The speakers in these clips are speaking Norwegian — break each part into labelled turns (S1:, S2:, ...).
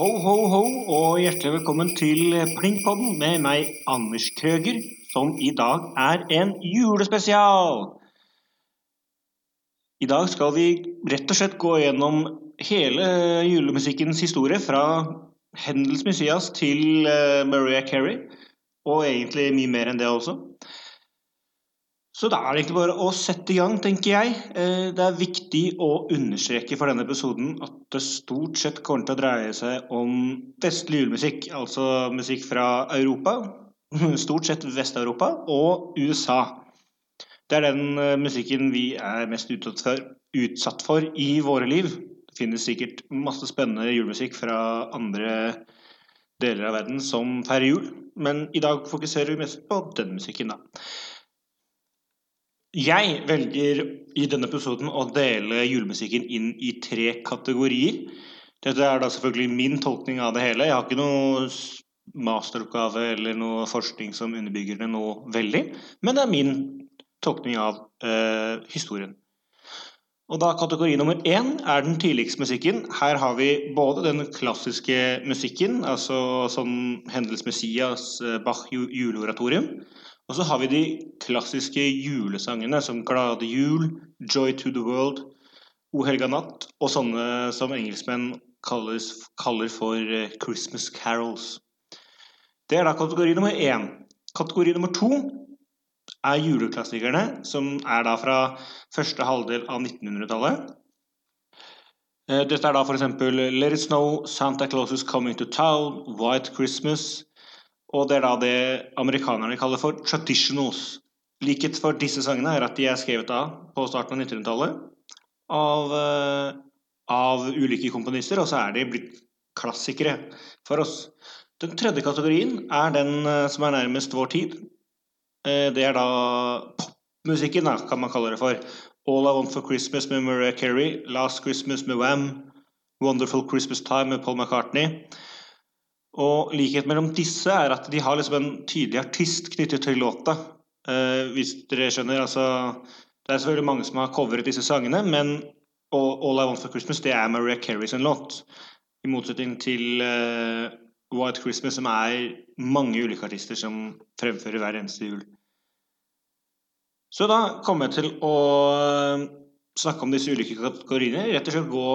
S1: Ho, ho, ho, og hjertelig velkommen til Plinkpodden med meg, Anders Krøger, som i dag er en julespesial. I dag skal vi rett og slett gå gjennom hele julemusikkens historie, fra Hendels Museas til eh, Maria Carey, og egentlig mye mer enn det også. Så da er det egentlig bare å sette i gang, tenker jeg. Eh, Det er viktig å understreke for denne episoden at det stort sett kommer til å dreie seg om vestlig julemusikk, altså musikk fra Europa, stort sett Vest-Europa, og USA. Det er den eh, musikken vi er mest utsatt for, i våre liv. Det finnes sikkert masse spennende julemusikk fra andre deler av verden som feirer jul, men i dag fokuserer vi mest på den musikken, da. Jeg velger i denne episoden å dele julemusikken inn i tre kategorier. Dette er da selvfølgelig min tolkning av det hele. Jeg har ikke noe masteroppgave eller noe forskning som underbygger det nå veldig, men det er min tolkning av eh, historien. Og da Kategori nummer én er den tidligste musikken. Her har vi både den klassiske musikken, altså som Hendels Messias, eh, Bach ju- juleoratorium, og så har vi de klassiske julesangene som Glade jul, Joy to the World, O helga natt, og sånne som engelskmenn kalles, kaller for eh, Christmas carols. Det er da kategori nummer én. Kategori nummer to er juleklassikerne, som er da fra første halvdel av 1900-tallet. Eh, Dette er da f.eks. Let It Snow, Santa Claus is Coming to Town, White Christmas, og det er da det amerikanerne kaller for traditionals. Likhet for disse sangene er at de er skrevet av på starten av 1900-tallet av, eh, av ulike komponister, og så er de blitt klassikere for oss. Den tredje kategorien er den eh, som er nærmest vår tid. Eh, Det er da popmusikken, kan man kalle det for. All I Want for Christmas med Mariah Carey, Last Christmas med Wham, Wonderful Christmas Time med Paul McCartney. Og likhet mellom disse er at de har liksom en tydelig artist knyttet til låta. Uh, hvis dere skjønner, altså Det er selvfølgelig mange som har covret disse sangene, men All, I Want for Christmas det er Maria Carey låt. I motsetning til uh, White Christmas, som er mange ulike artister som fremfører hver eneste jul. Så da kommer jeg til å eh, snakke om disse ulike kategoriene. Rett og slett gå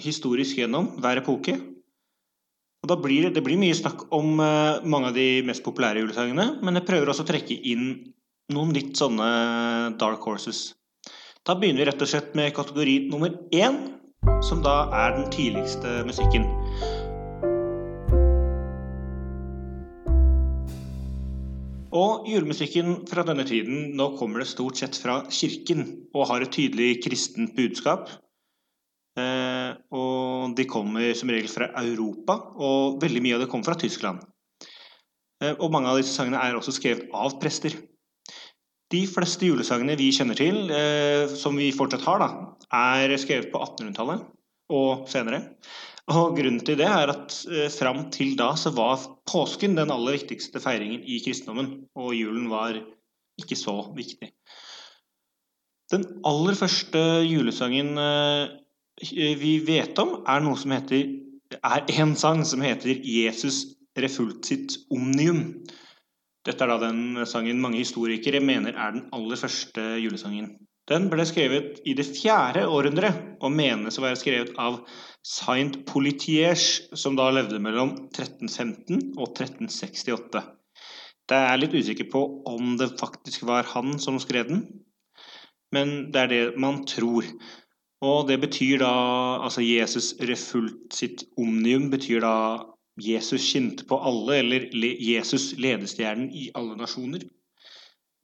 S1: historisk gjennom hver epoke. Og da blir det, det blir mye snakk om uh, mange av de mest populære julesangene, men jeg prøver også å trekke inn noen litt sånne dark horses. Da begynner vi rett og slett med kategori nummer én, som da er den tidligste musikken. Og julemusikken fra denne tiden, nå kommer det stort sett fra kirken og har et tydelig kristent budskap. Eh, og de kommer som regel fra Europa, og veldig mye av det kommer fra Tyskland. Eh, og mange av disse sangene er også skrevet av prester. De fleste julesangene vi kjenner til, eh, som vi fortsatt har, da, er skrevet på 1800-tallet og senere. Og grunnen til det er at eh, fram til da så var påsken den aller viktigste feiringen i kristendommen, og julen var ikke så viktig. Den aller første julesangen vi vet om, er noe som heter er en sang som heter 'Jesus refult sitt omnium'. Dette er da den sangen mange historikere mener er den aller første julesangen. Den ble skrevet i det fjerde århundret og menes å være skrevet av Saint Politiers, som da levde mellom 1315 og 1368. Det er litt usikker på om det faktisk var han som skrev den, men det er det man tror. Og det betyr da Altså Jesus refult sitt omnium betyr da Jesus skinte på alle, eller Jesus ledestjernen i alle nasjoner.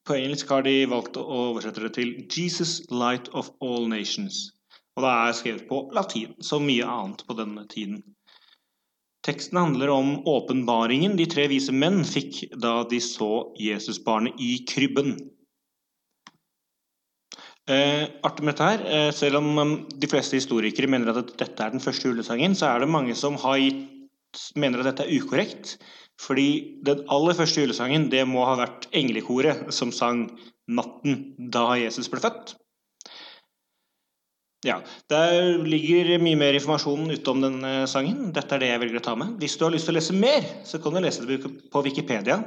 S1: På engelsk har de valgt å oversette det til 'Jesus light of all nations'. Og det er skrevet på latin, som mye annet på denne tiden. Teksten handler om åpenbaringen de tre vise menn fikk da de så Jesusbarnet i krybben. Eh, artig med dette her, eh, Selv om um, de fleste historikere mener at dette er den første julesangen, så er det mange som gitt, mener at dette er ukorrekt. Fordi den aller første julesangen det må ha vært englekoret som sang 'Natten da Jesus ble født'. Ja, Der ligger mye mer informasjon utom denne sangen. Dette er det jeg velger å ta med. Hvis du har lyst til å lese mer, så kan du lese det på Wikipedia.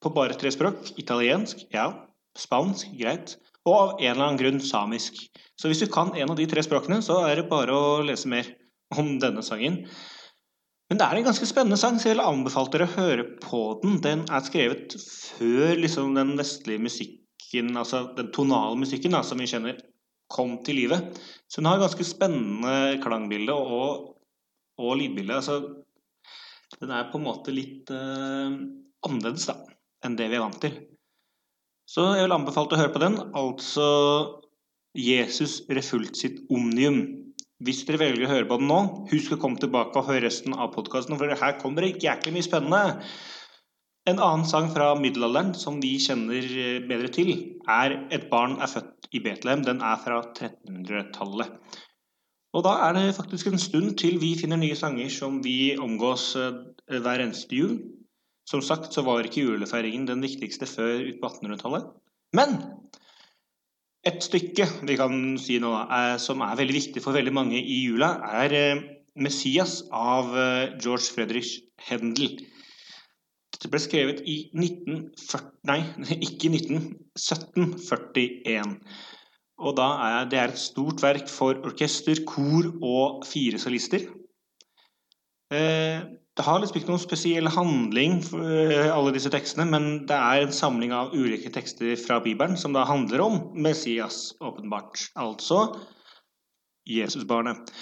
S1: På bare tre språk. Italiensk, ja. Spansk, greit. Og av en eller annen grunn samisk. Så hvis du kan en av de tre språkene, så er det bare å lese mer om denne sangen. Men det er en ganske spennende sang, så jeg vil anbefale dere å høre på den. Den er skrevet før liksom, den vestlige musikken, altså den tonale musikken da, som vi kjenner, kom til livet. Så den har ganske spennende klangbilde og, og lydbilde. Altså, den er på en måte litt uh, annerledes da, enn det vi er vant til. Så jeg vil anbefale å høre på den. Altså Jesus refult sitt omnium. Hvis dere velger å høre på den nå, husk å komme tilbake og høre resten av podkasten, for her kommer det jæklig mye spennende. En annen sang fra middelalderen som vi kjenner eh, bedre til, er 'Et barn er født i Betlehem'. Den er fra 1300-tallet. Og da er det faktisk en stund til vi finner nye sanger som vi omgås eh, hver eneste jul. Som sagt så var ikke julefeiringen den viktigste før ut på 1800-tallet. Men et stykke vi kan si nå, er, som er veldig viktig for veldig mange i jula, er eh, 'Messias' av George Fredrich Hendel. Dette ble skrevet i 1940 Nei, ikke 19, 1741. Og da er det er et stort verk for orkester, kor og fire solister. Eh, det har liksom ikke noen spesiell handling, eh, alle disse tekstene, men det er en samling av ulike tekster fra Bibelen som da handler om Messias, åpenbart. Altså Jesusbarnet.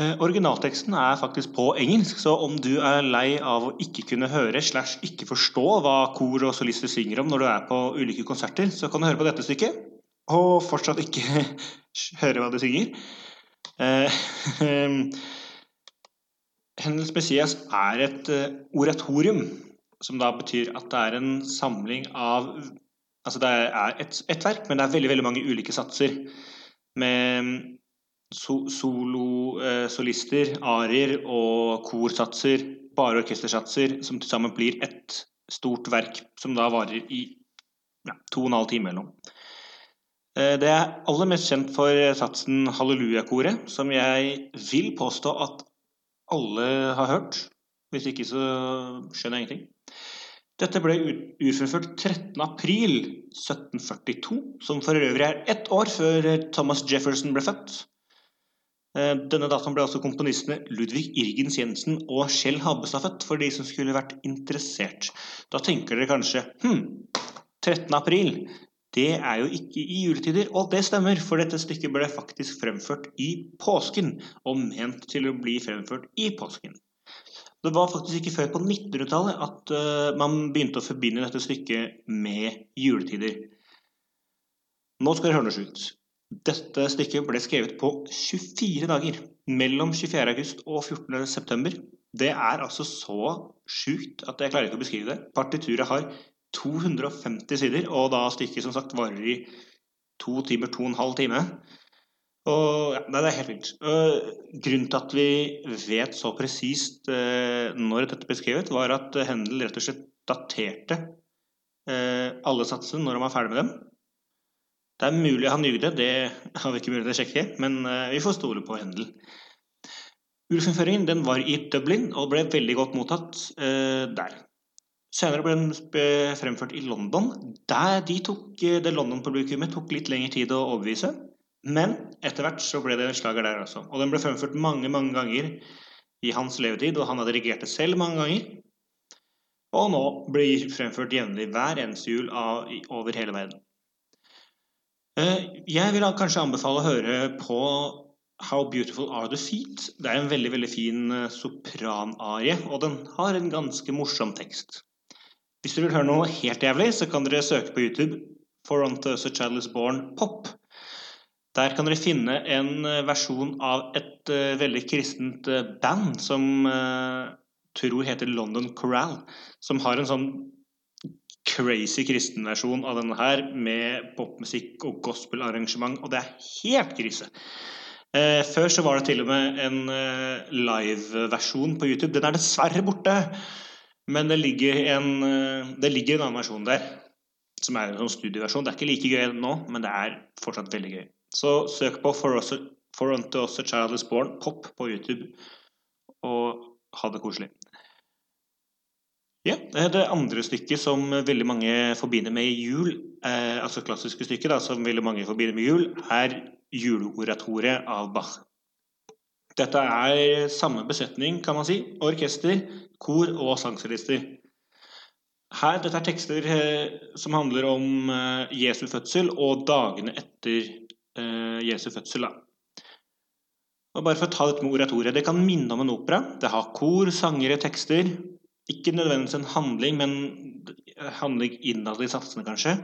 S1: Eh, originalteksten er faktisk på engelsk, så om du er lei av å ikke kunne høre slash ikke forstå hva kor og solister synger om når du er på ulike konserter, så kan du høre på dette stykket og fortsatt ikke høre hva de synger. Eh, Hennes Messias er et uh, oratorium, som da betyr at det er en samling av Altså det er et, et verk, men det er veldig, veldig mange ulike satser. Med solosolister, eh, arier og korsatser, bare orkestersatser, som til sammen blir ett stort verk som da varer i ja, to og en halv time eller noe. Eh, det er aller mest kjent for satsen Halleluja-koret, som jeg vil påstå at alle har hørt. Hvis ikke så skjønner jeg ingenting. Dette ble utført 13.4.1742, som for øvrig er ett år før Thomas Jefferson ble født. Eh, denne datoen ble også komponistene Ludvig Irgens Jensen og Kjell Habbestad født, for de som skulle vært interessert. Da tenker dere kanskje hm, 13. april, det er jo ikke i juletider. Og det stemmer, for dette stykket ble faktisk fremført i påsken, og ment til å bli fremført i påsken. Det var faktisk ikke før på 1900-tallet at uh, man begynte å forbinde dette stykket med juletider. Nå skal dere høre noe sjukt. Dette stykket ble skrevet på 24 dager. Mellom 24. august og 14. september. Det er altså så sjukt at jeg klarer ikke å beskrive det. Partituret har 250 sider, og da stykket som sagt varer i to timer, to og en halv time. Og ja, Det er helt vilt. Grunnen til at vi vet så presist eh, når dette ble skrevet, var at Hendel rett og slett daterte eh, alle satsene når han var ferdig med dem. Det er mulig han jugde, det har vi ikke mulighet til å sjekke, men eh, vi får stole på Hendel. Ulfinnføringen var i Dublin og ble veldig godt mottatt der. Senere ble den fremført i London. Der de tok, eh, det London-publikummet tok litt lengre tid å overbevise. Men etter hvert så ble det slager der også. Og den ble fremført mange mange ganger i hans levetid, og han hadde dirigert det selv mange ganger. Og nå blir fremført jevnlig hver eneste jul av, over hele verden. Eh, jeg vil kanskje anbefale å høre på How Beautiful Are The Feet. Det er en veldig veldig fin eh, sopranarie, og den har en ganske morsom tekst. Hvis dere vil høre noe helt jævlig, så kan dere søke på YouTube For Unto Us A Child Is Born Pop. Der kan dere finne en eh, versjon av et uh, veldig kristent uh, band som uh, tror heter London Corral. Som har en sånn crazy kristen versjon av denne her, med popmusikk og gospelarrangement, og det er helt krise. Eh, før så var det til og med en eh, live-versjon på YouTube. Den er dessverre borte, men det ligger, en, eh, det ligger en annen versjon der, som er en sånn studieversjon. Det er ikke like gøy nå, men det er fortsatt veldig gøy. Så søk på For, Unto Us a Child Is Born Pop på YouTube, og ha det koselig. Ja, Det andre stykket som veldig mange forbinder med jul, eh, altså klassiske stykket da, som veldig mange forbinder med jul, er juleoratoriet av Bach. Dette er samme besetning, kan man si. Orkester, kor og sangsolister. Her, dette er tekster eh, som handler om eh, Jesu fødsel og dagene etter eh, Jesu fødsel. Da. Og bare for å ta dette med oratoriet, Det kan minne om en opera. Det har kor, sangere, tekster. Ikke nødvendigvis en handling, men handling innad i satsene, kanskje.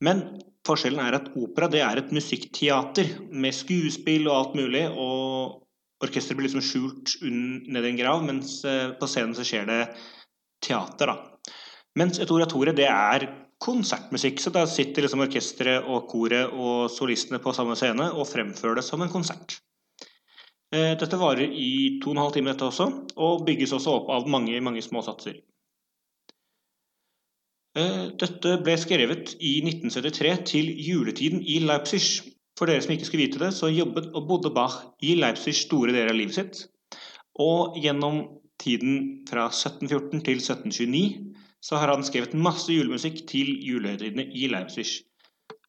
S1: Men forskjellen er at opera det er et musikkteater med skuespill og alt mulig. Og orkesteret blir liksom skjult ned i en grav, mens på scenen så skjer det teater. da. Mens et oratorie det er konsertmusikk. Så da sitter liksom orkesteret og koret og solistene på samme scene og fremfører det som en konsert. Eh, dette varer i to og en halv time, dette også, og bygges også opp av mange, mange små satser. Eh, dette ble skrevet i 1973 til juletiden i Leipzig. For dere som ikke skulle vite det, så jobbet og bodde Bach i Leipzig store deler av livet sitt. Og gjennom tiden fra 1714 til 1729 så har han skrevet masse julemusikk til julehøytidene i Leipzig.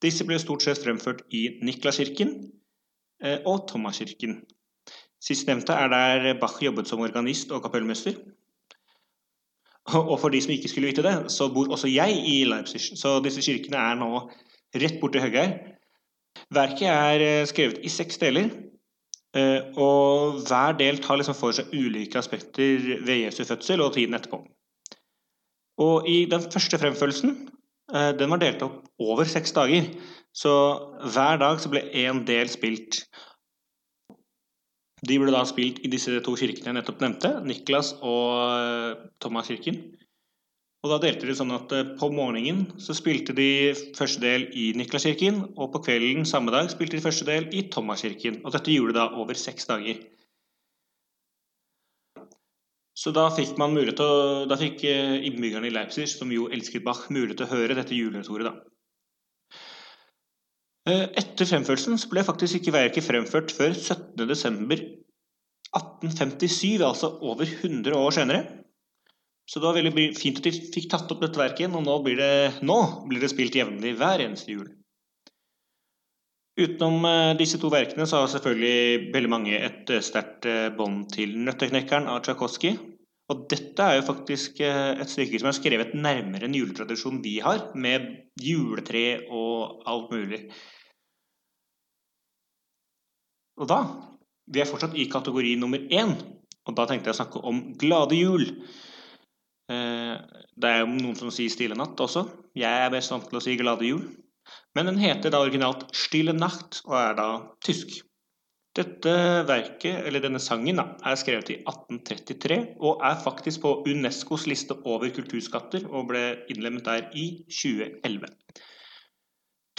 S1: Disse ble stort sett fremført i Niklaskirken eh, og Thomaskirken. Sistnevnte er der Bach jobbet som organist og kapellmester. Og for de som ikke skulle vite det, så bor også jeg i Leipzig, så disse kirkene er nå rett borti Høgheim. Verket er eh, skrevet i seks deler, eh, og hver del tar liksom for seg ulike aspekter ved Jesu fødsel og tiden etterpå. Og i den første fremførelsen eh, den var delt opp over seks dager. Så hver dag så ble én del spilt. De ble da spilt i disse to kirkene jeg nettopp nevnte, Niklas og Thomas-kirken. Og da delte de sånn at eh, på morgenen så spilte de første del i Niklaskirken, og på kvelden samme dag spilte de første del i Thomas-kirken. Og dette gjorde de da over seks dager. Så da fikk å, da fikk eh, innbyggerne i Leipzig, som jo elsket Bach, mulighet til å høre dette juleordet. Eh, etter fremførelsen så ble faktisk ikke verket fremført før 17.12.1857, altså over 100 år senere. Så det var veldig fint at de fikk tatt opp dette verket, og nå blir det, nå blir det spilt jevnlig hver eneste jul. Utenom eh, disse to verkene så har selvfølgelig veldig mange et eh, sterkt eh, bånd til 'Nøtteknekkeren' av Tsjajkovskij. Og dette er jo faktisk et stykke som er skrevet nærmere en juletradisjon vi har, med juletre og alt mulig. Og da Vi er fortsatt i kategori nummer én, og da tenkte jeg å snakke om 'Glade jul'. Det er jo noen som sier 'Stille natt' også. Jeg er best vant til å si 'Glade jul'. Men den heter da originalt 'Stille natt' og er da tysk. Dette verket, eller denne sangen, da, er skrevet i 1833 og er faktisk på Unescos liste over kulturskatter og ble innlemmet der i 2011.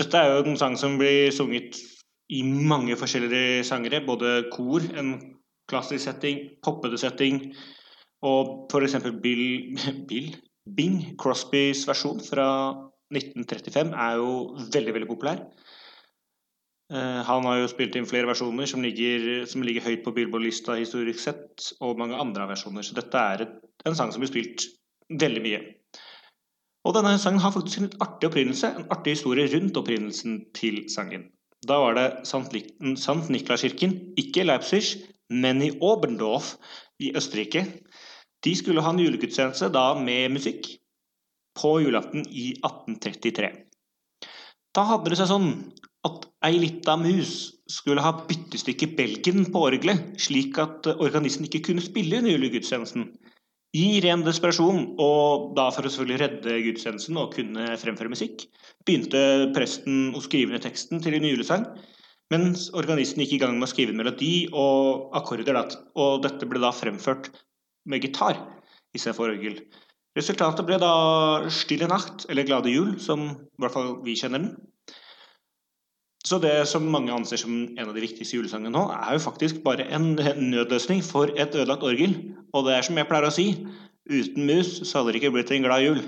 S1: Dette er jo en sang som blir sunget i mange forskjellige sangere, både kor, en klassisk setting, poppede setting, og f.eks. Bill, Bill Bing Crosbys versjon fra 1935 er jo veldig, veldig populær. Uh, han har jo spilt inn flere versjoner som ligger, som ligger høyt på Billboard-lista historisk sett, og mange andre versjoner. Så dette er et, en sang som blir spilt veldig mye. Og denne sangen har faktisk en artig opprinnelse, en artig historie rundt opprinnelsen til sangen. Da var det Sankt Niklaskirken, ikke Leipzig, men i Oberndorf i Østerrike. De skulle ha en julegudstjeneste da med musikk på julaften i 1833. Da hadde det seg sånn at ei lita mus skulle ha byttestykket Belgen på orgelet, slik at organisten ikke kunne spille under julegudstjenesten. I ren desperasjon, og da for å selvfølgelig redde gudstjenesten og kunne fremføre musikk, begynte presten å skrive ned teksten til en julesang, mens organisten gikk i gang med å skrive en melodi og akkorder. Og dette ble da fremført med gitar istedenfor orgel. Resultatet ble da 'Stille natt', eller 'Glade jul', som i hvert fall vi kjenner den. Så det som mange anser som en av de viktigste julesangene nå, er jo faktisk bare en nødløsning for et ødelagt orgel. Og det er som jeg pleier å si, uten mus så hadde det ikke blitt en glad jul.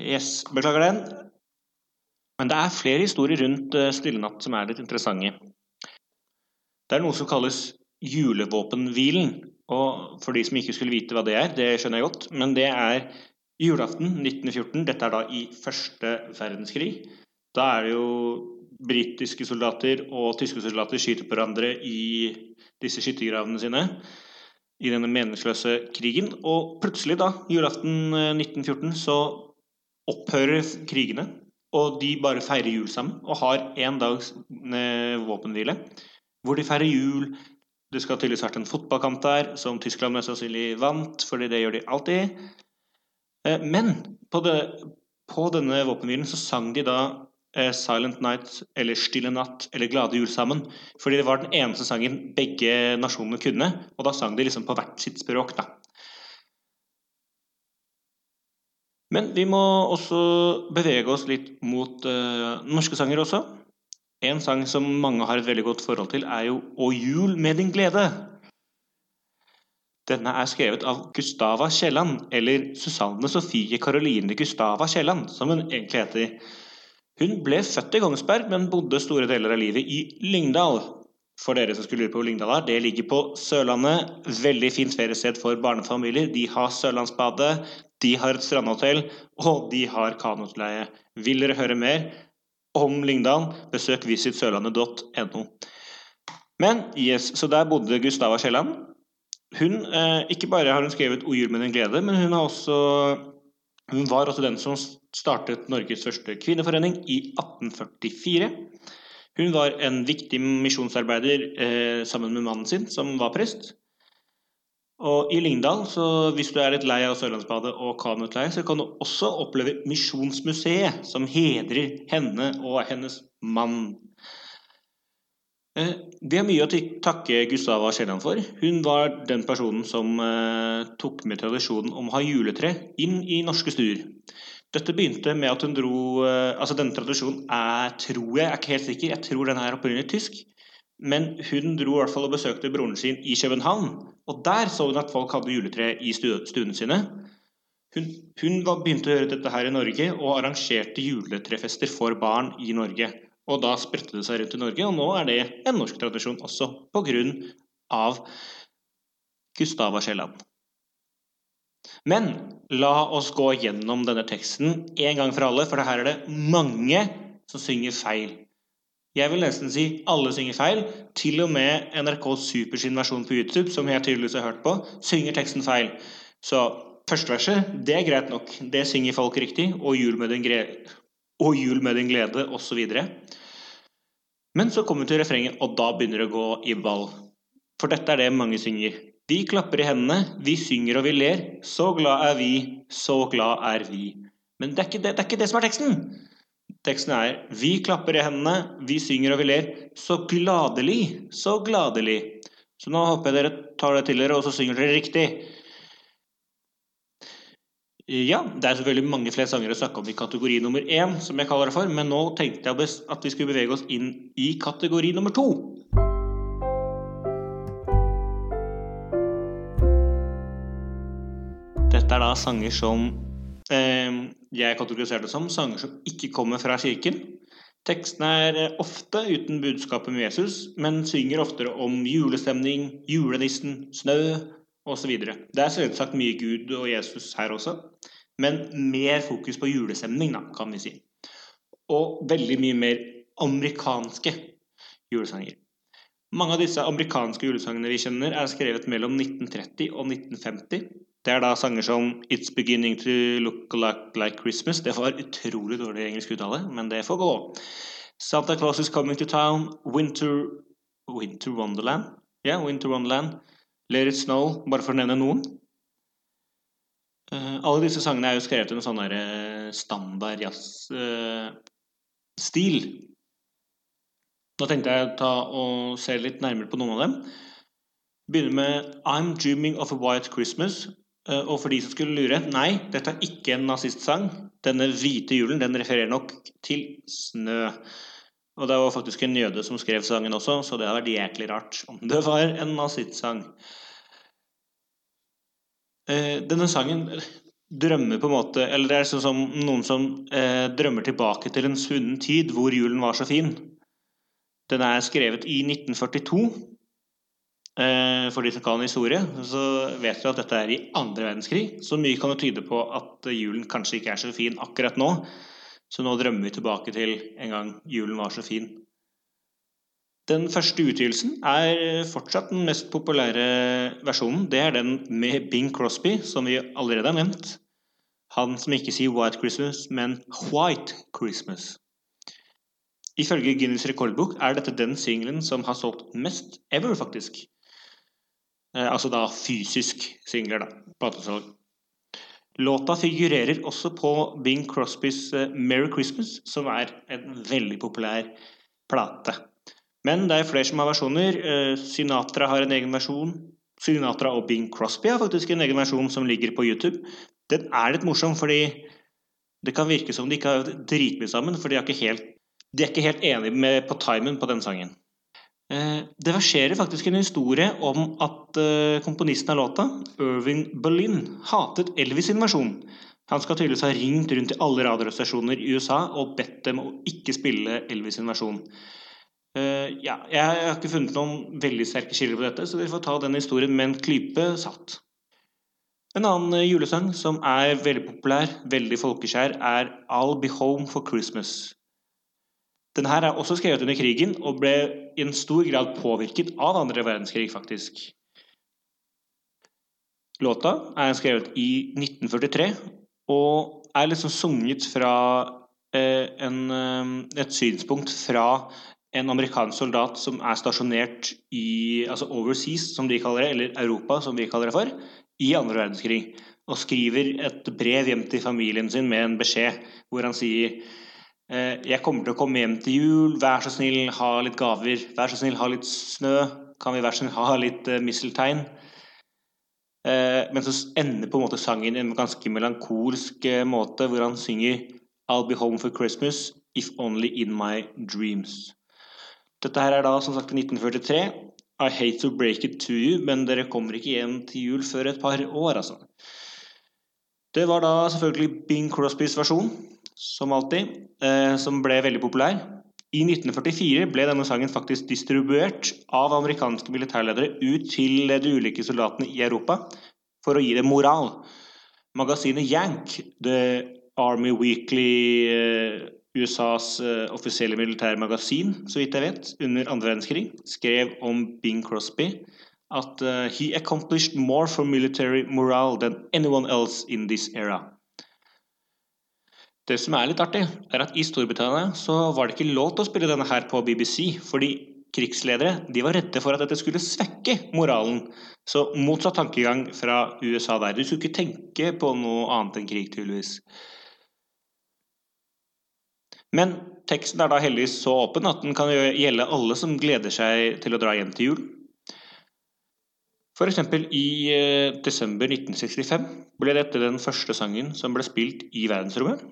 S1: Yes, beklager den. Men det er flere historier rundt uh, Stille natt som er litt interessante. Det er noe som kalles julevåpenhvilen. Og for de som ikke skulle vite hva det er, det skjønner jeg godt, men det er julaften 1914. Dette er da i første verdenskrig. Da er det jo britiske soldater og tyske soldater skyter på hverandre i disse skyttergravene sine i denne meningsløse krigen. Og plutselig, da, julaften 1914, eh, så opphører krigene. Og de bare feirer jul sammen og har én dags eh, våpenhvile. Hvor de feirer jul. Det skal tydeligvis vært en fotballkamp der, som Tyskland mest sannsynlig vant, fordi det gjør de alltid. Eh, men på, det, på denne våpenhvilen så sang de da Eh, Silent Night eller Stille natt eller Glade jul sammen. Fordi det var den eneste sangen begge nasjonene kunne, og da sang de liksom på hvert sitt språk. da. Men vi må også bevege oss litt mot uh, norske sanger også. En sang som mange har et veldig godt forhold til, er jo 'Å jul med din glede'. Denne er skrevet av Gustava Kielland, eller Susanne Sofie Caroline Gustava Kielland, som hun egentlig heter. Hun ble født i Kongsberg, men bodde store deler av livet i Lyngdal. For dere som skulle lure på hvor Lyngdal er, det ligger på Sørlandet. Veldig fint feriested for barnefamilier. De har Sørlandsbadet, de har et strandhotell, og de har kanotleie. Vil dere høre mer om Lyngdal, besøk visitsørlandet.no. Men yes, så der bodde Gustava Kielland. Hun, eh, ikke bare har hun skrevet 'O jul med din glede', men hun, også, hun var også den som startet Norges første kvinneforening i 1844. Hun var en viktig misjonsarbeider eh, sammen med mannen sin, som var prest. Og i Lyngdal, hvis du er litt lei av Sørlandsbadet og kanoutleie, så kan du også oppleve Misjonsmuseet, som hedrer henne og hennes mann. Det vi har mye å takke Gustava Kielland for. Hun var den personen som eh, tok med tradisjonen om å ha juletre inn i norske stuer. Dette begynte med at hun dro eh, altså Denne tradisjonen er, tror jeg, jeg er ikke helt sikker, jeg tror den er opprinnelig tysk. Men hun dro i hvert fall og besøkte broren sin i København. Og der så hun at folk hadde juletre i stuene sine. Hun, hun begynte å gjøre dette her i Norge og arrangerte juletrefester for barn i Norge. Og da spredte det seg rundt i Norge, og nå er det en norsk tradisjon også pga. Gustava Kielland. Men la oss gå gjennom denne teksten en gang for alle, for her er det mange som synger feil. Jeg vil nesten si alle synger feil. Til og med NRK Super versjon på YouTube, som jeg tydeligvis har hørt på, synger teksten feil. Så første verset, det er greit nok. Det synger folk riktig. Og jul med din, og jul med din glede, osv. Men så kommer vi til refrenget, og da begynner det å gå i ball. For dette er det mange synger. Vi klapper i hendene, vi synger og vi ler. Så glad er vi, så glad er vi. Men det er ikke det, det, er ikke det som er teksten. Teksten er Vi klapper i hendene, vi synger og vi ler. Så gladelig, så gladelig. Så nå håper jeg dere tar det til dere, og så synger dere riktig. Ja, det er selvfølgelig mange flere sanger å snakke om i kategori nummer én, som jeg kaller det for, men nå tenkte jeg at vi skulle bevege oss inn i kategori nummer to. Dette er da sanger som jeg kategoriserer det som sanger som ikke kommer fra kirken. Tekstene er eh, ofte uten budskapet om Jesus, men synger oftere om julestemning, julenissen, snø osv. Det er selvsagt mye Gud og Jesus her også, men mer fokus på julestemning, da, kan vi si. Og veldig mye mer amerikanske julesanger. Mange av disse amerikanske julesangene vi kjenner, er skrevet mellom 1930 og 1950. Det er da sanger som It's Beginning To Look Like, like Christmas. Det var utrolig dårlig engelsk uttale, men det får gå. Santa Claus Is Coming To Town. Winter Winter Wonderland. Ja, yeah, Winter Wonderland. Let It Snow, bare for å nevne noen. Uh, alle disse sangene er jo skrevet i en sånn uh, standard jazz-stil. Uh, Nå tenkte jeg å ta og se litt nærmere på noen av dem. Begynner med I'm Dreaming of a White Christmas Eh, og for de som skulle lure nei, dette er ikke en nazistsang. Denne hvite julen den refererer nok til snø. Og det var faktisk en jøde som skrev sangen også, så det hadde vært jæklig rart om det var en nazistsang. Eh, denne sangen drømmer på en måte Eller det er sånn som noen som eh, drømmer tilbake til en svunnen tid hvor julen var så fin. Den er skrevet i 1942. Eh, for de som kan historie, så vet du at dette er i andre verdenskrig. Så mye kan jo tyde på at julen kanskje ikke er så fin akkurat nå. Så nå drømmer vi tilbake til en gang julen var så fin. Den første utgivelsen er fortsatt den mest populære versjonen. Det er den med Bing Crosby, som vi allerede har nevnt. Han som ikke sier White Christmas, men White Christmas. Ifølge Guinness rekordbok er dette den singelen som har solgt mest ever, faktisk. Eh, altså da fysisk singler, da. Platesalg. Låta figurerer også på Bing Crosbys uh, 'Merry Christmas', som er en veldig populær plate. Men det er flere som har versjoner. Uh, Sinatra har en egen versjon. Sinatra og Bing Crosby har faktisk en egen versjon som ligger på YouTube. Den er litt morsom, fordi det kan virke som de ikke har dritmye sammen, for de er ikke helt de er ikke helt enige med, på timen på den sangen. Eh, det verserer faktisk en historie om at eh, komponisten av låta, Irving Berlin, hatet Elvis' invasjon. Han skal tydeligvis ha ringt rundt til alle radiostasjoner i USA og bedt dem å ikke spille Elvis' invasjon. Uh, ja, jeg har ikke funnet noen veldig sterke kilder på dette, så vi får ta den historien med en klype salt. En annen julesang som er veldig populær, veldig folkeskjær, er I'll Be Home for Christmas. Denne er også skrevet under krigen og ble i en stor grad påvirket av andre verdenskrig, faktisk. Låta er skrevet i 1943 og er liksom sunget fra eh, en, eh, et synspunkt fra en amerikansk soldat som er stasjonert i altså overseas, som de kaller det, eller Europa, som vi kaller det for, i andre verdenskrig. Og skriver et brev hjem til familien sin med en beskjed hvor han sier jeg kommer til å komme hjem til jul, vær så snill, ha litt gaver. Vær så snill, ha litt snø. Kan vi vær så snill ha litt uh, misteltein? Uh, men så ender på en måte sangen i en ganske melankolsk måte, hvor han synger I'll be home for Christmas if only in my dreams. Dette her er da som sagt 1943. I hate to break it to you, men dere kommer ikke hjem til jul før et par år, altså. Det var da selvfølgelig Bing Crosbys versjon som alltid, eh, som ble veldig populær. I 1944 ble denne sangen faktisk distribuert av amerikanske militærledere ut til de ulike soldatene i Europa for å gi dem moral. Magasinet Yank, The Army Weekly, eh, USAs eh, offisielle militærmagasin, så vidt jeg vet, under andre verdenskrig, skrev om Bing Crosby at uh, he accomplished more for military morale than anyone else in this era. Det som er litt artig, er at i Storbritannia så var det ikke lov til å spille denne her på BBC, fordi krigsledere de var redde for at dette skulle svekke moralen. Så motsatt tankegang fra USA der. Du skulle ikke tenke på noe annet enn krig, tydeligvis. Men teksten er da heldigvis så åpen at den kan gjelde alle som gleder seg til å dra hjem til jul. F.eks. i eh, desember 1965 ble dette den første sangen som ble spilt i verdensrommet.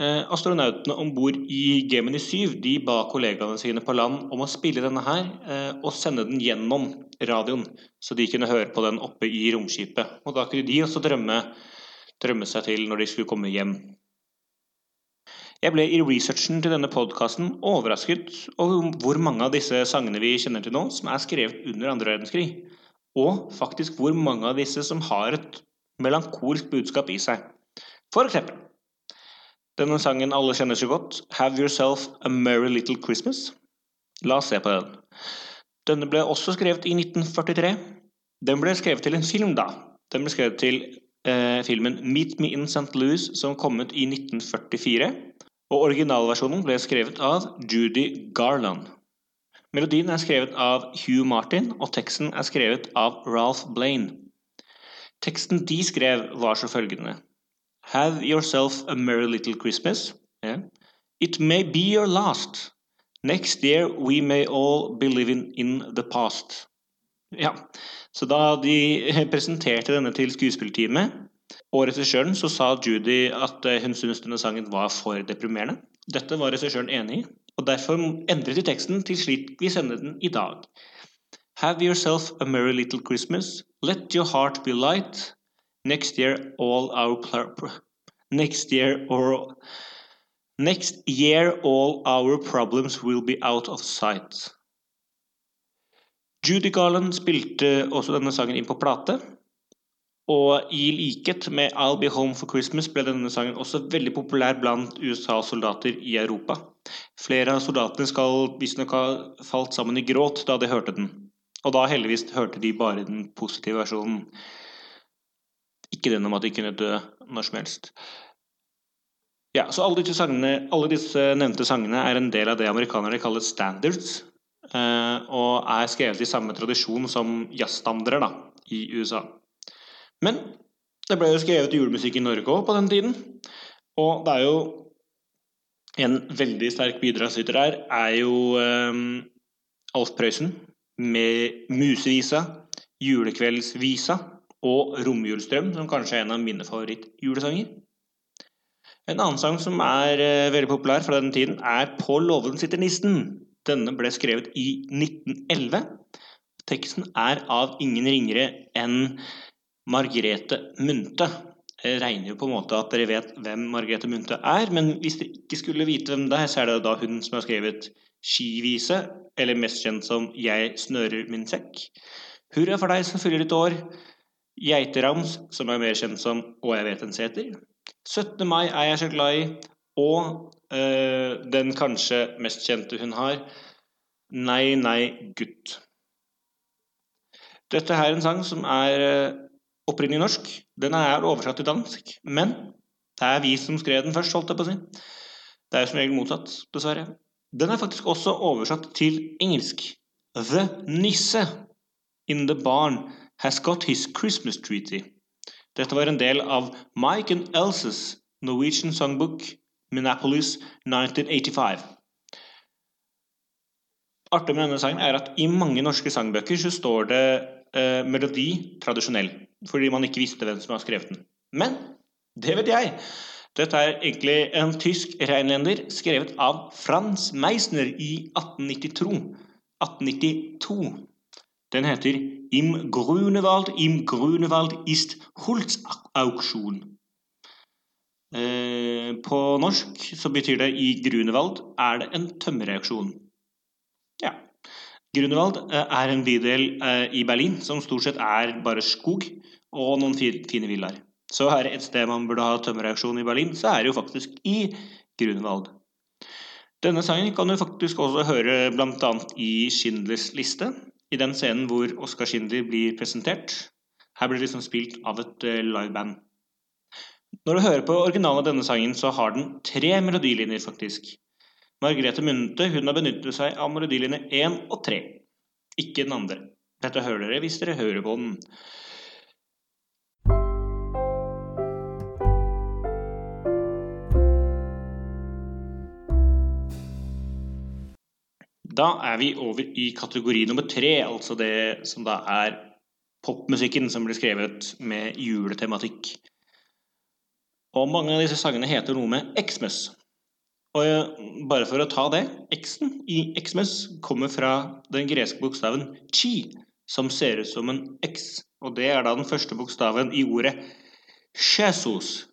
S1: Eh, astronautene om bord i Gemini 7 de ba kollegaene sine på land om å spille denne her eh, og sende den gjennom radioen, så de kunne høre på den oppe i romskipet. Og Da kunne de også drømme, drømme seg til når de skulle komme hjem. Jeg ble i researchen til denne podkasten overrasket over hvor mange av disse sangene vi kjenner til nå, som er skrevet under andre verdenskrig. Og faktisk hvor mange av disse som har et melankolsk budskap i seg. For eksempel denne sangen alle kjenner så godt, 'Have Yourself a Merry Little Christmas'. La oss se på den. Denne ble også skrevet i 1943. Den ble skrevet til en film, da. Den ble skrevet til eh, filmen 'Meet Me in St. Louis', som kom ut i 1944. Og originalversjonen ble skrevet av Judy Garland. Melodien er skrevet av Hugh Martin, og teksten er skrevet av Ralph Blaine. Teksten de skrev, var så følgende Have yourself a merry little Christmas. Yeah. It may be your last. Next year we may all be living in the past. Ja, så da de presenterte denne til skuespillerteamet og regissøren, så sa Judy at eh, hun syntes denne sangen var for deprimerende. Dette var regissøren enig i, og derfor endret de teksten til slik vi sender den i dag. Have yourself a merry little Christmas. Let your heart be light. Next year all our Next year or Next year all our problems will be out of sight. Judy Garland spilte også denne sangen inn på plate. Og i likhet med I'll Be Home for Christmas ble denne sangen også veldig populær blant USAs soldater i Europa. Flere av soldatene skal visstnok ha falt sammen i gråt da de hørte den. Og da heldigvis hørte de bare den positive versjonen. Ikke den om at de kunne dø når som helst. Ja, så alle disse, sangene, alle disse, nevnte sangene er en del av det amerikanerne kaller standards. Eh, og er skrevet i samme tradisjon som jazzstandarder i USA. Men det ble jo skrevet julemusikk i Norge òg på den tiden. Og det er jo en veldig sterk bidragsyter her er jo um, Alf Prøysen med 'Musevisa', 'Julekveldsvisa' og 'Romjulsdrøm', som kanskje er en av mine favorittjulesanger. En annen sang som er uh, veldig populær fra den tiden, er 'På låven sitter nissen'. Denne ble skrevet i 1911. Teksten er av ingen ringere enn Margrethe Munthe. Jeg regner jo på en måte at dere vet hvem Margrethe Munthe er, men hvis dere ikke skulle vite hvem det er, så er det da hun som har skrevet Skivise, eller mest kjent som Jeg snører min sekk. Hurra for deg som fyller ditt år. Geiterams, som er mer kjent som Og jeg vet en seter. 17. mai er jeg så glad i. Og øh, den kanskje mest kjente hun har, Nei, nei, gutt. Dette er en sang som er øh, opprinnelig norsk. Den er oversatt til dansk, men det er vi som skrev den først, holdt jeg på å si. Det er jo som regel motsatt, dessverre. Den er faktisk også oversatt til engelsk. The Nisse in the barn has got his Christmas treaty. Dette var en del av Mike and Elses Norwegian Songbook Minneapolis 1985. Artig med denne sangen er at i mange norske sangbøker så står det eh, melodi tradisjonell fordi man ikke visste hvem som har skrevet den. Men det vet jeg. Dette er egentlig en tysk reinlender skrevet av Frans Meisner i 1892. 1892. Den heter Im Grunewald, im Grunewald ist Holzauksjon. Eh, på norsk så betyr det i Grunewald er det en tømmerreaksjon. Ja. Grunewald eh, er en bydel eh, i Berlin som stort sett er bare skog og noen fine villaer. Så er det et sted man burde ha tømmerreaksjon i Berlin, så er det jo faktisk i Grunewald. Denne sangen kan du faktisk også høre bl.a. i Schindlers liste, i den scenen hvor Oskar Schindler blir presentert. Her blir det liksom spilt av et uh, liveband. Når du hører på originalen av denne sangen, så har den tre melodilinjer, faktisk. Margrethe Munthe hun har benyttet seg av melodilinje 1 og 3, ikke den andre. Dette hører dere hvis dere hører på den. Da er vi over i kategori nummer tre, altså det som da er popmusikken som blir skrevet med juletematikk. Og mange av disse sangene heter noe med Xmas. Og bare for å ta det X-en i Xmas kommer fra den greske bokstaven chi, som ser ut som en X. Og det er da den første bokstaven i ordet Jesus,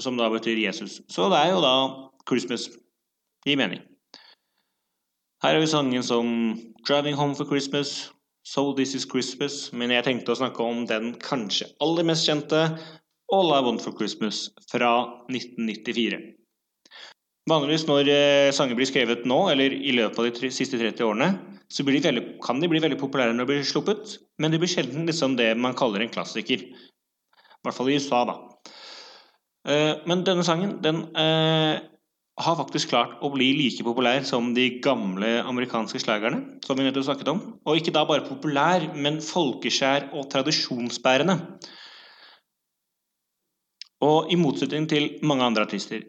S1: som da betyr Jesus. Så det er jo da Christmas i mening. Her har vi sangen som 'Driving Home for Christmas', 'So This Is Christmas', men jeg tenkte å snakke om den kanskje aller mest kjente 'All I Want for Christmas' fra 1994. Vanligvis når eh, sanger blir skrevet nå, eller i løpet av de siste 30 årene, så de veldig, kan de bli veldig populære når de blir sluppet, men de blir sjelden liksom det man kaller en klassiker. I hvert fall i USA, da. Eh, men denne sangen, den eh, har faktisk klart å bli like populær som de gamle amerikanske slagerne, som vi nettopp snakket om. Og ikke da bare populær, men folkeskjær og tradisjonsbærende. Og i motsetning til mange andre artister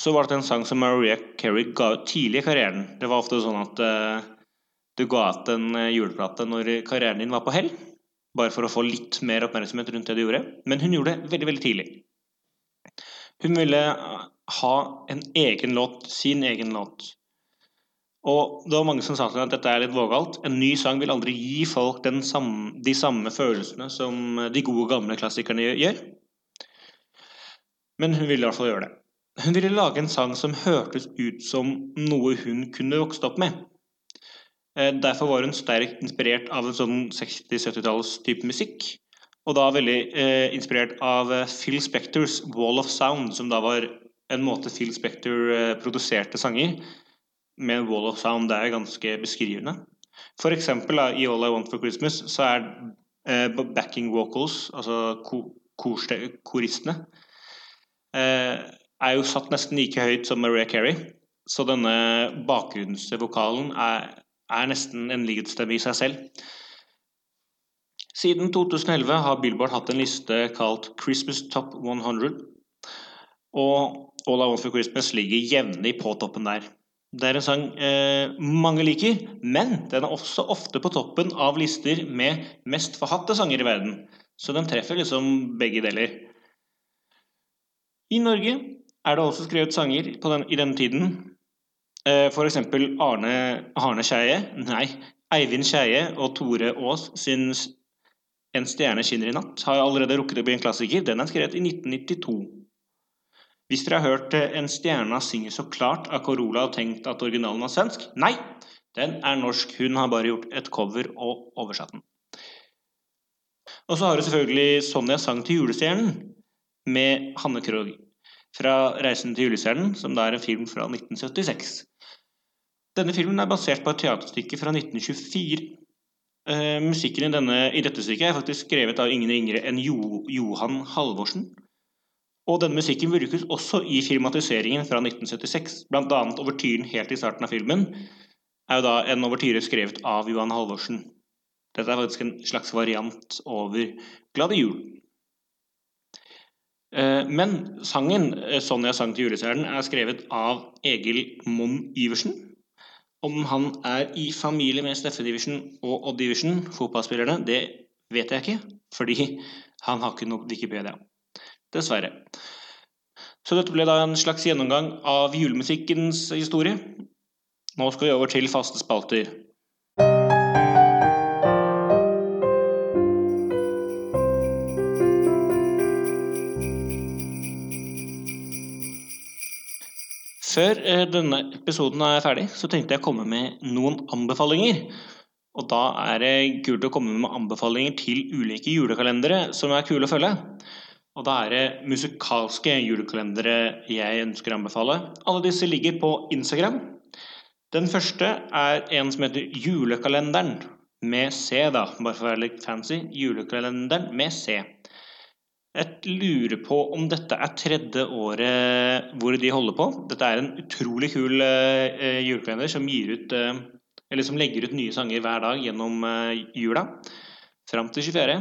S1: så var det en sang som Maria Carey ga ut tidlig i karrieren. Det var ofte sånn at uh, du ga ut en uh, juleplate når karrieren din var på hell. Bare for å få litt mer oppmerksomhet rundt det du gjorde. Men hun gjorde det veldig, veldig tidlig. Hun ville ha en egen låt, sin egen låt. Og det var mange som sa til meg at dette er litt vågalt. En ny sang vil aldri gi folk samme, de samme følelsene som de gode, gamle klassikerne gjør. Men hun ville i hvert fall gjøre det. Hun ville lage en sang som hørtes ut som noe hun kunne vokst opp med. Eh, derfor var hun sterkt inspirert av en sånn 60-70-talls type musikk. Og da veldig eh, inspirert av eh, Phil Spectors Wall of Sound, som da var en måte Phil Spector eh, produserte sanger med Wall of Sound. Det er ganske beskrivende. For eksempel i All I Want for Christmas så er eh, backing vocals, altså ko koristene, eh, er jo satt nesten like høyt som Maria Carey. Så denne bakgrunnsvokalen er er nesten en lighetsstemme i seg selv. Siden 2011 har Billboard hatt en liste kalt Christmas Top 100. Og All I Want for Christmas ligger jevnlig på toppen der. Det er en sang eh, mange liker, men den er også ofte på toppen av lister med mest forhatte sanger i verden. Så den treffer liksom begge deler. I Norge er det også skrevet sanger den, i denne tiden Eh, F.eks. Arne, Arne Skeie, nei, Eivind Skeie og Tore Aas sin 'En stjerne skinner i natt' har allerede rukket å bli en klassiker. Den er skrevet i 1992. Hvis dere har hørt eh, 'En stjerna synger så klart' av Corolla og tenkt at originalen er svensk, nei, den er norsk. Hun har bare gjort et cover og oversatt den. Og så har du selvfølgelig Sonja sang til julestjernen med Hanne Krogh fra 'Reisen til julestjernen', som da er en film fra 1976. Denne filmen er basert på et teaterstykke fra 1924. Uh, musikken i, denne, i, dette stykket er faktisk skrevet av ingen yngre enn jo, Johan Halvorsen. Og denne musikken brukes også i filmatiseringen fra 1976. Blant annet overtyren helt i starten av filmen er jo da en overtyre skrevet av Johan Halvorsen. Dette er faktisk en slags variant over Glade jul. Eh, men sangen eh, 'Sonja sang til julestjernen' er skrevet av Egil Monn Iversen om han er i familie med Steffen Division og Odd Division, fotballspillerne, det vet jeg ikke, fordi han har ikke noe Wikipedia. Dessverre. Så dette ble da en slags gjennomgang av julemusikkens historie. Nå skal vi over til faste spalter. Før eh, denne episoden er ferdig, så tenkte jeg å komme med noen anbefalinger. Og da er det kult å komme med anbefalinger til ulike julekalendere som er kule å følge. Og da er det musikalske julekalendere jeg ønsker å anbefale. Alle disse ligger på Instagram. Den første er en som heter Julekalenderen, med C, da, bare for å være litt fancy. Julekalenderen med C. Jeg lurer på om dette er tredje året hvor de holder på. Dette er en utrolig kul uh, julekalender som, ut, uh, som legger ut nye sanger hver dag gjennom uh, jula. Fram til 24.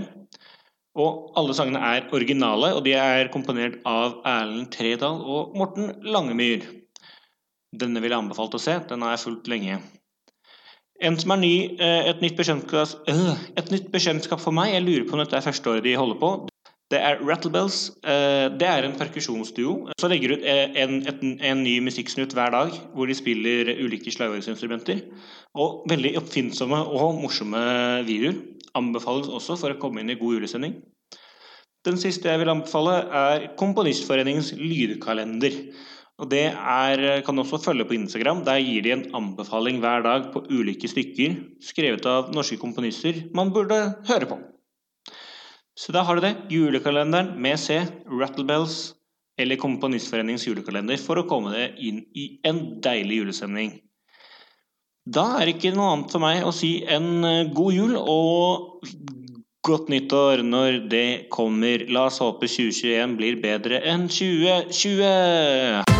S1: Og alle sangene er originale, og de er komponert av Erlend Tredal og Morten Langemyr. Denne vil jeg anbefalt å se. Den har jeg fulgt lenge. En som er ny, et nytt, et nytt bekjentskap for meg, jeg lurer på om dette er første året de holder på, det er Rattlebells. Eh, det er en perkusjonsduo Så legger ut eh, en, en, en ny musikksnutt hver dag hvor de spiller ulike slagverksinstrumenter. Og veldig oppfinnsomme og morsomme videoer. Anbefales også for å komme inn i god julesending. Den siste jeg vil anbefale, er Komponistforeningens lydkalender. Og Det er, kan også følge på Instagram. Der gir de en anbefaling hver dag på ulike stykker skrevet av norske komponister man burde høre på. Så da har du det. Julekalenderen med C, Rattlebells eller Komponistforeningens julekalender for å komme deg inn i en deilig julestemning. Da er det ikke noe annet for meg å si enn eh, god jul og godt nyttår når det kommer. La oss håpe 2021 blir bedre enn 2020!